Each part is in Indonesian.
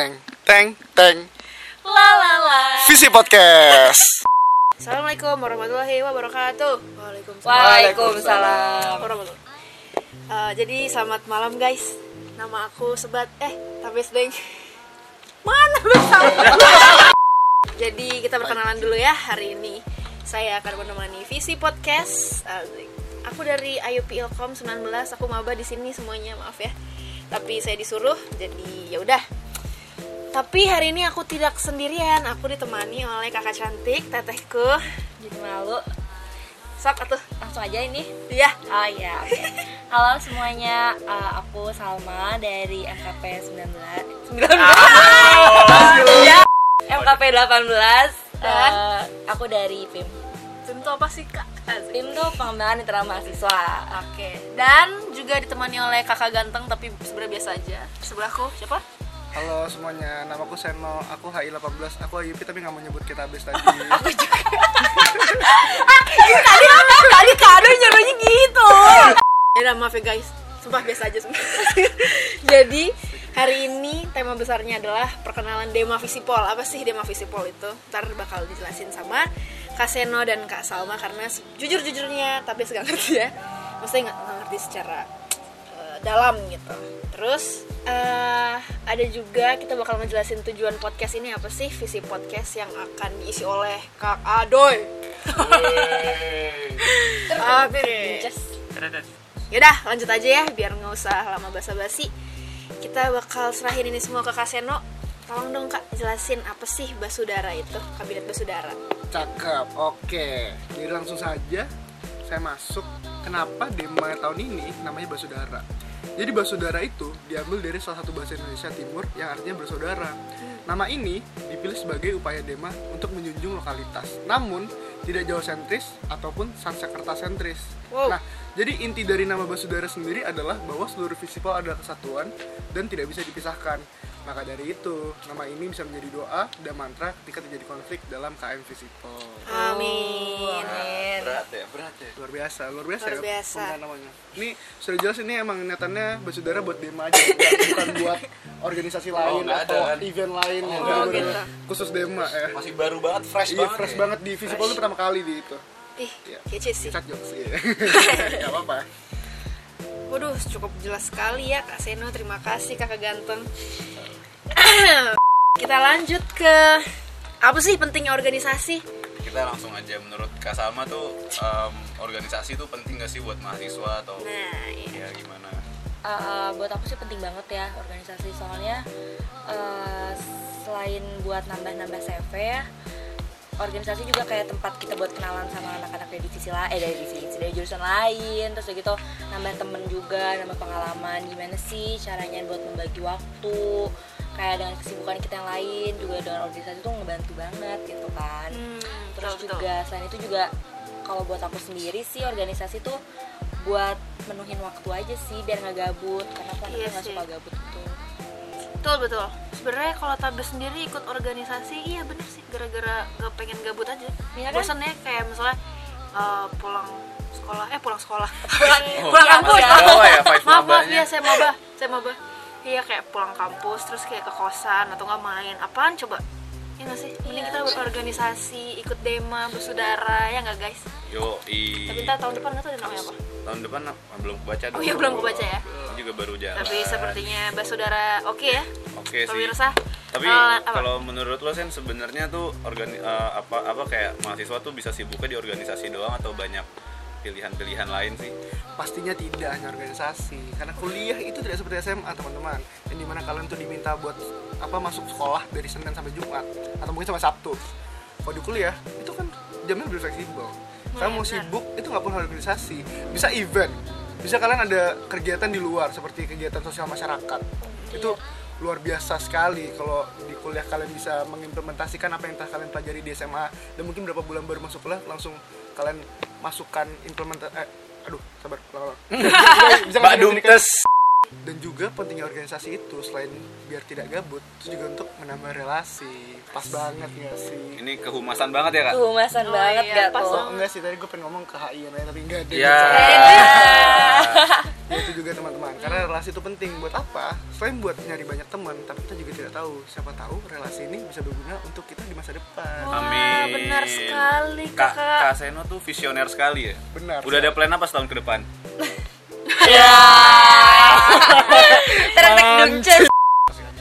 teng teng teng La la la. Visi Podcast Assalamualaikum warahmatullahi wabarakatuh. Waalaikumsalam. Waalaikumsalam. Warahmatullahi. Eh, jadi selamat malam guys. Nama aku Sebat eh tapi sedeng. Mana besar? jadi kita perkenalan dulu ya hari ini. Saya akan menemani Visi Podcast. Asik. Aku dari IUP Ilkom 19. Aku maba di sini semuanya, maaf ya. Tapi saya disuruh jadi ya udah tapi hari ini aku tidak sendirian, aku ditemani oleh kakak cantik, tetehku. Jadi malu. Sok atuh. Langsung aja ini. Iya. Oh iya. oke. Halo semuanya, Eh, aku Salma dari MKP 19. 19. Ya. MKP 18 Dan? Eh, aku dari PIM. Tim tuh apa sih kak? Asik. PIM tuh pengembangan mitra mahasiswa. Oke. Dan juga ditemani oleh kakak ganteng tapi sebenarnya biasa aja. Sebelahku siapa? Halo semuanya, nama aku Seno, aku HI 18, aku IUP tapi nggak mau nyebut kita abis tadi tadi tadi kado nyuruhnya gitu. Ya maaf ya guys. Sumpah biasa aja sumpah. Jadi hari ini tema besarnya adalah perkenalan Dema Visipol. Apa sih Dema Visipol itu? Ntar bakal dijelasin sama Kak Seno dan Kak Salma karena jujur-jujurnya tapi segala ngerti ya. Maksudnya nggak nggak ngerti secara dalam gitu. Terus eh, ada juga kita bakal ngejelasin tujuan podcast ini apa sih visi podcast yang akan diisi oleh Kak Adoy. Oke. Yaudah lanjut aja ya biar nggak usah lama basa-basi. Kita bakal serahin ini semua ke Kak Seno. Tolong dong Kak jelasin apa sih basudara itu, kabinet basudara. Cakep, oke Jadi langsung saja saya masuk Kenapa Dema tahun ini namanya Basudara Jadi Basudara itu diambil dari salah satu bahasa Indonesia Timur yang artinya bersaudara Nama ini dipilih sebagai upaya Dema untuk menjunjung lokalitas Namun tidak jauh sentris ataupun Sansekerta sentris Wow. Nah, jadi inti dari nama Basudara sendiri adalah bahwa seluruh visipol adalah kesatuan dan tidak bisa dipisahkan. Maka dari itu, nama ini bisa menjadi doa dan mantra ketika terjadi konflik dalam KM Visipol. Amin. Berat ya berat ya Luar biasa, luar biasa Luar ya biasa. penggunaan namanya. Ini sudah jelas ini emang niatannya Basudara buat Dema aja, bukan bukan buat organisasi lain nggak ada, atau kan? event lain Oh, yang gitu. khusus Dema ya. masih baru banget fresh Iya, banget fresh ya. banget di Visipol itu pertama kali di itu. Ih, Iya. kece sih. Cat jokes, iya. Gak apa-apa. Waduh, cukup jelas sekali ya Kak Seno. Terima kasih Kakak ganteng. Kita lanjut ke apa sih pentingnya organisasi? Kita langsung aja. Menurut Kak Salma tuh em, organisasi tuh penting gak sih buat mahasiswa atau Nah, iya. ya gimana? Eh, buat aku sih penting banget ya organisasi. Soalnya eh, selain buat nambah-nambah CV ya organisasi juga kayak tempat kita buat kenalan sama anak-anak dari divisi lain eh dari divisi dari jurusan lain. Terus udah gitu nambah temen juga nambah pengalaman. Gimana sih caranya buat membagi waktu kayak dengan kesibukan kita yang lain juga dengan organisasi tuh ngebantu banget gitu kan Hmm, terus betul, betul. juga selain itu juga kalau buat aku sendiri sih organisasi tuh buat menuhin waktu aja sih biar nggak gabut karena aku anaknya Iya nggak sih. suka gabut gitu Betul betul. Sebenarnya kalau Tabes sendiri ikut organisasi, iya bener sih. Gara-gara gak pengen gabut aja. Iya kan? Bosan ya kayak misalnya eh, pulang sekolah, eh pulang sekolah. pulang pulang kampus. ya. Ya maaf maaf ya saya maba, saya maba. Iya kayak pulang kampus terus kayak ke kosan atau nggak main. Apaan coba? Iya nggak sih? Mending kita berorganisasi, ikut dema, bersaudara, ya nggak guys? yo Tapi i ntar tahun depan nggak tahu ada namanya apa. tahun depan belum kebaca Oh iya belum kebaca ya. Ini juga baru jalan Tapi sepertinya bersaudara oke ya. oke sih Pemirsa. tapi apa? kalau menurut lo sen sebenarnya tuh organi eh, apa apa kayak mahasiswa tuh bisa sibuknya di organisasi doang atau banyak pilihan-pilihan lain sih. Pastinya tidak hanya organisasi. Karena kuliah itu tidak seperti SMA teman-teman. Yang di mana kalian tuh diminta buat apa masuk sekolah dari Senin sampai Jumat. Atau mungkin sampai Sabtu. Kalau di kuliah itu kan jamnya lebih fleksibel. Kalian mau sibuk itu nggak perlu organisasi. Bisa event. Bisa kalian ada kegiatan di luar seperti kegiatan sosial masyarakat. Itu luar biasa sekali kalau di kuliah kalian bisa mengimplementasikan apa yang telah kalian pelajari di SMA dan mungkin berapa bulan baru masuk kuliah langsung kalian masukkan implementasi eh, aduh sabar ulang. bisa tes. dan juga pentingnya organisasi itu selain biar tidak gabut itu juga untuk menambah relasi. Pas banget ya sih? Ini kehumasan banget ya kak? Kehumasan Oh, banget iya, gak pas tuh oh enggak sih? Tadi gue pengen ngomong ke HI yang lain tapi enggak deh ya. Ya, itu juga teman-teman karena relasi itu penting buat apa selain buat nyari banyak teman tapi kita juga tidak tahu siapa tahu relasi ini bisa berguna untuk kita di masa depan Wah, Amin. benar sekali, Kak, Kakak. Kak Seno tuh visioner sekali ya. benar Udah ada plan apa setahun ke depan? Ya. Dunces.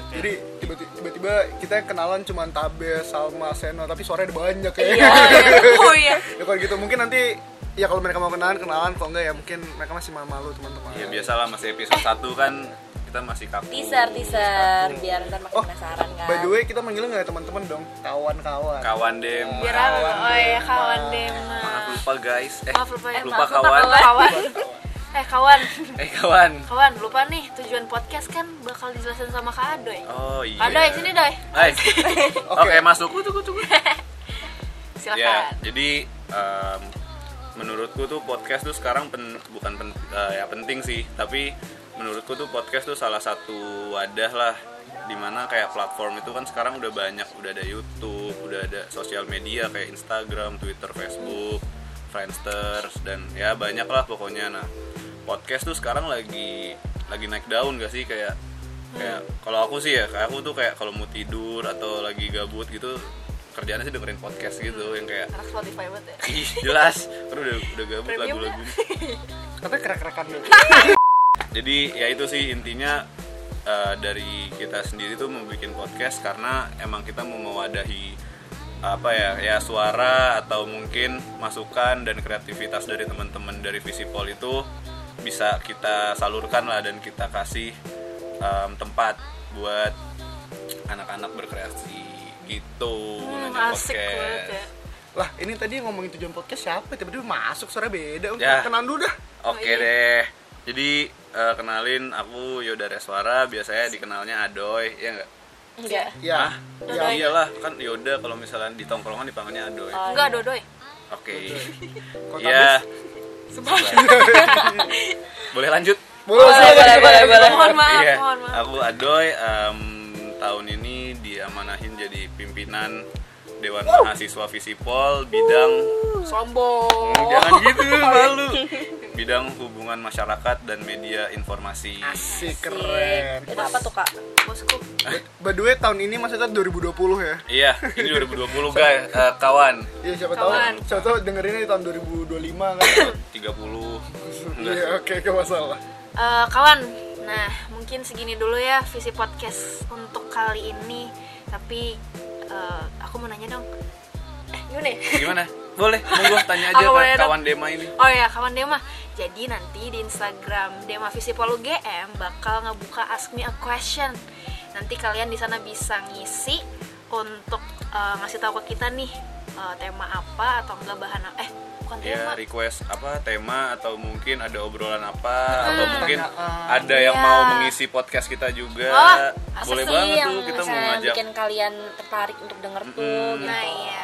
jadi tiba-tiba tiba-tiba kita kenalan cuma Tabe Salma Seno tapi suaranya ada banyak ya Iya. Oh iya. ya kalau gitu mungkin nanti ya kalau mereka mau kenalan kenalan kalau enggak ya mungkin mereka masih malu-malu teman-teman Ya biasalah masih episode 1 kan kita masih kaku. Teaser, teaser, biar ntar makin oh penasaran kan. by the way kita manggilnya nggak teman-teman dong kawan-kawan Kawan dem. Biar apa? Oh iya, kawan Dema. Maaf lupa guys. Eh, Maaf lupa ya. lupa Maaf, kawan. lupa kawan. Eh kawan, Eh kawan. kawan lupa nih tujuan podcast kan bakal dijelasin sama Kak Adoy. Oh iya. Kak Adoy sini Doy. Hai. Oke, masuk. Tunggu, tunggu. Silakan. Ya, jadi em, menurutku tuh podcast tuh sekarang pen- bukan pen- eh, ya penting sih, tapi menurutku tuh podcast tuh salah satu wadah lah di mana kayak platform itu kan sekarang udah banyak, udah ada YouTube, udah ada sosial media kayak Instagram, Twitter, Facebook, Friendster dan ya banyak lah pokoknya. Nah, podcast tuh sekarang lagi lagi naik daun gak sih kayak kayak kalau aku sih ya kayak aku tuh kayak kalau mau tidur atau lagi gabut gitu kerjaannya sih dengerin podcast gitu yang kayak Anak Spotify banget ya. ih jelas. Kan udah udah gabut lagu-lagu tapi kerek-kerekan dulu. Jadi ya itu sih intinya eh, dari kita sendiri tuh mau bikin podcast karena emang kita mau mewadahi apa ya ya suara atau mungkin masukan dan kreativitas dari teman-teman dari Visipol itu bisa kita salurkan lah dan kita kasih em, tempat buat anak-anak berkreasi gitu Hmm, asik banget ya. lah ini tadi ngomongin tujuan podcast siapa tiba-tiba masuk suara beda Ya. kenalan dulu dah Oke iya. deh. Jadi eh, kenalin aku Yoda Reswara, biasanya dikenalnya Adoy, ya enggak? Enggak. ya Hah? ya Iyalah, kan Yoda kalau misalnya di tongkrongan dipanggilnya Adoy. Oh, Enggak Dodoy. Oke. Kota Iya. Boleh lanjut? boleh Boleh, boleh, boleh, boleh. Mohon maaf, Iya. mohon maaf. Aku Adoy em, tahun ini diamanahin jadi pimpinan Dewan Mahasiswa Visipol bidang Sombong. Hmm, jangan gitu malu. Bidang hubungan masyarakat dan media informasi. asik keren Itu apa tuh, Kak? Bosku. by the way tahun ini maksudnya 2020 ya Iya, ini 2020 guys, eh, kawan. Iya siapa tahu siapa tahu dengerinnya di tahun 2025 kan 30 iya oke gak masalah Eh, kawan, nah mungkin segini dulu ya visi podcast untuk kali ini. Tapi eh, aku mau nanya dong. Eh, gimana ya? Gimana? Boleh, monggo tanya aja ke kawan Dema ini. Oh ya, kawan Dema. Jadi nanti di Instagram Dema Visipol UGM bakal ngebuka Ask Me a Question. Nanti kalian di sana bisa ngisi untuk eh, ngasih tahu ke kita nih eh, tema apa atau enggak bahan apa. Eh, bukan Ya, tema. request apa tema atau mungkin ada obrolan apa atau mungkin Pertanyaan. ada yang Iya. mau mengisi podcast kita juga. Oh, Boleh banget yang tuh kita mau ngajak. bikin kalian tertarik untuk denger tuh Mm-mm. gitu. Nah, iya.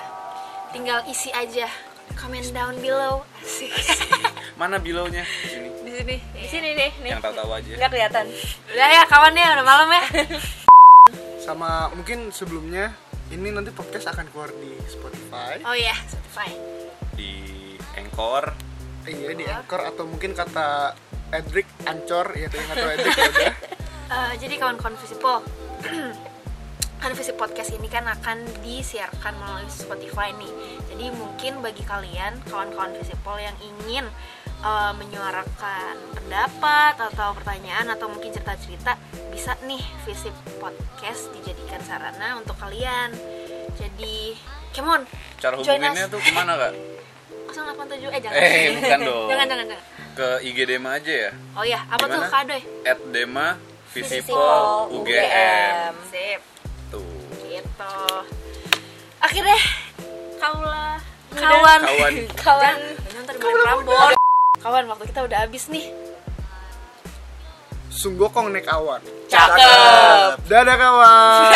Tinggal isi aja. Comment down below. Asik. Mana bilownya? Di sini. di sini. Di sini nih, nih. Yang tahu-tahu aja. Enggak kelihatan. Udah ya kawan ya, udah malam ya. sama mungkin sebelumnya ini nanti podcast akan keluar di Spotify Oh iya, Spotify. Anchor. iya di Anchor atau mungkin kata Edric Ancor ya tuh yang atau Edric ya udah Eh, jadi kawan-kawan Visipol kan Visi Podcast ini kan akan disiarkan melalui Spotify nih jadi mungkin bagi kalian kawan-kawan Visipol yang ingin eh, menyuarakan pendapat atau pertanyaan atau mungkin cerita-cerita bisa nih Visi Podcast dijadikan sarana untuk kalian jadi come on Cara Join hubunginnya us. tuh ke mana kak? 087 eh jangan Eh, bukan dong. jangan jangan jangan Ke IG Dema aja ya. oh ya apa tuh Gimana? kadoy At Dema Visipol UGM. sip Tuh. gitu akhirnya Kaulah. kawan Kawan. Kawan. Prambors. kawan waktu kita udah habis nih Sunggokong nek awan Cakep. dadah kawan